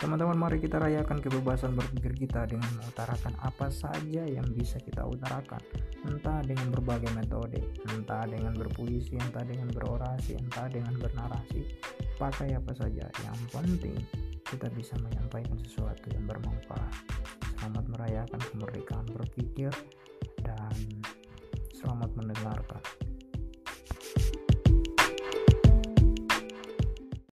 Teman-teman, mari kita rayakan kebebasan berpikir kita dengan mengutarakan apa saja yang bisa kita utarakan, entah dengan berbagai metode, entah dengan berpuisi, entah dengan berorasi, entah dengan bernarasi. Pakai apa saja, yang penting kita bisa menyampaikan sesuatu yang bermanfaat. Selamat merayakan kemerdekaan berpikir dan selamat mendengarkan.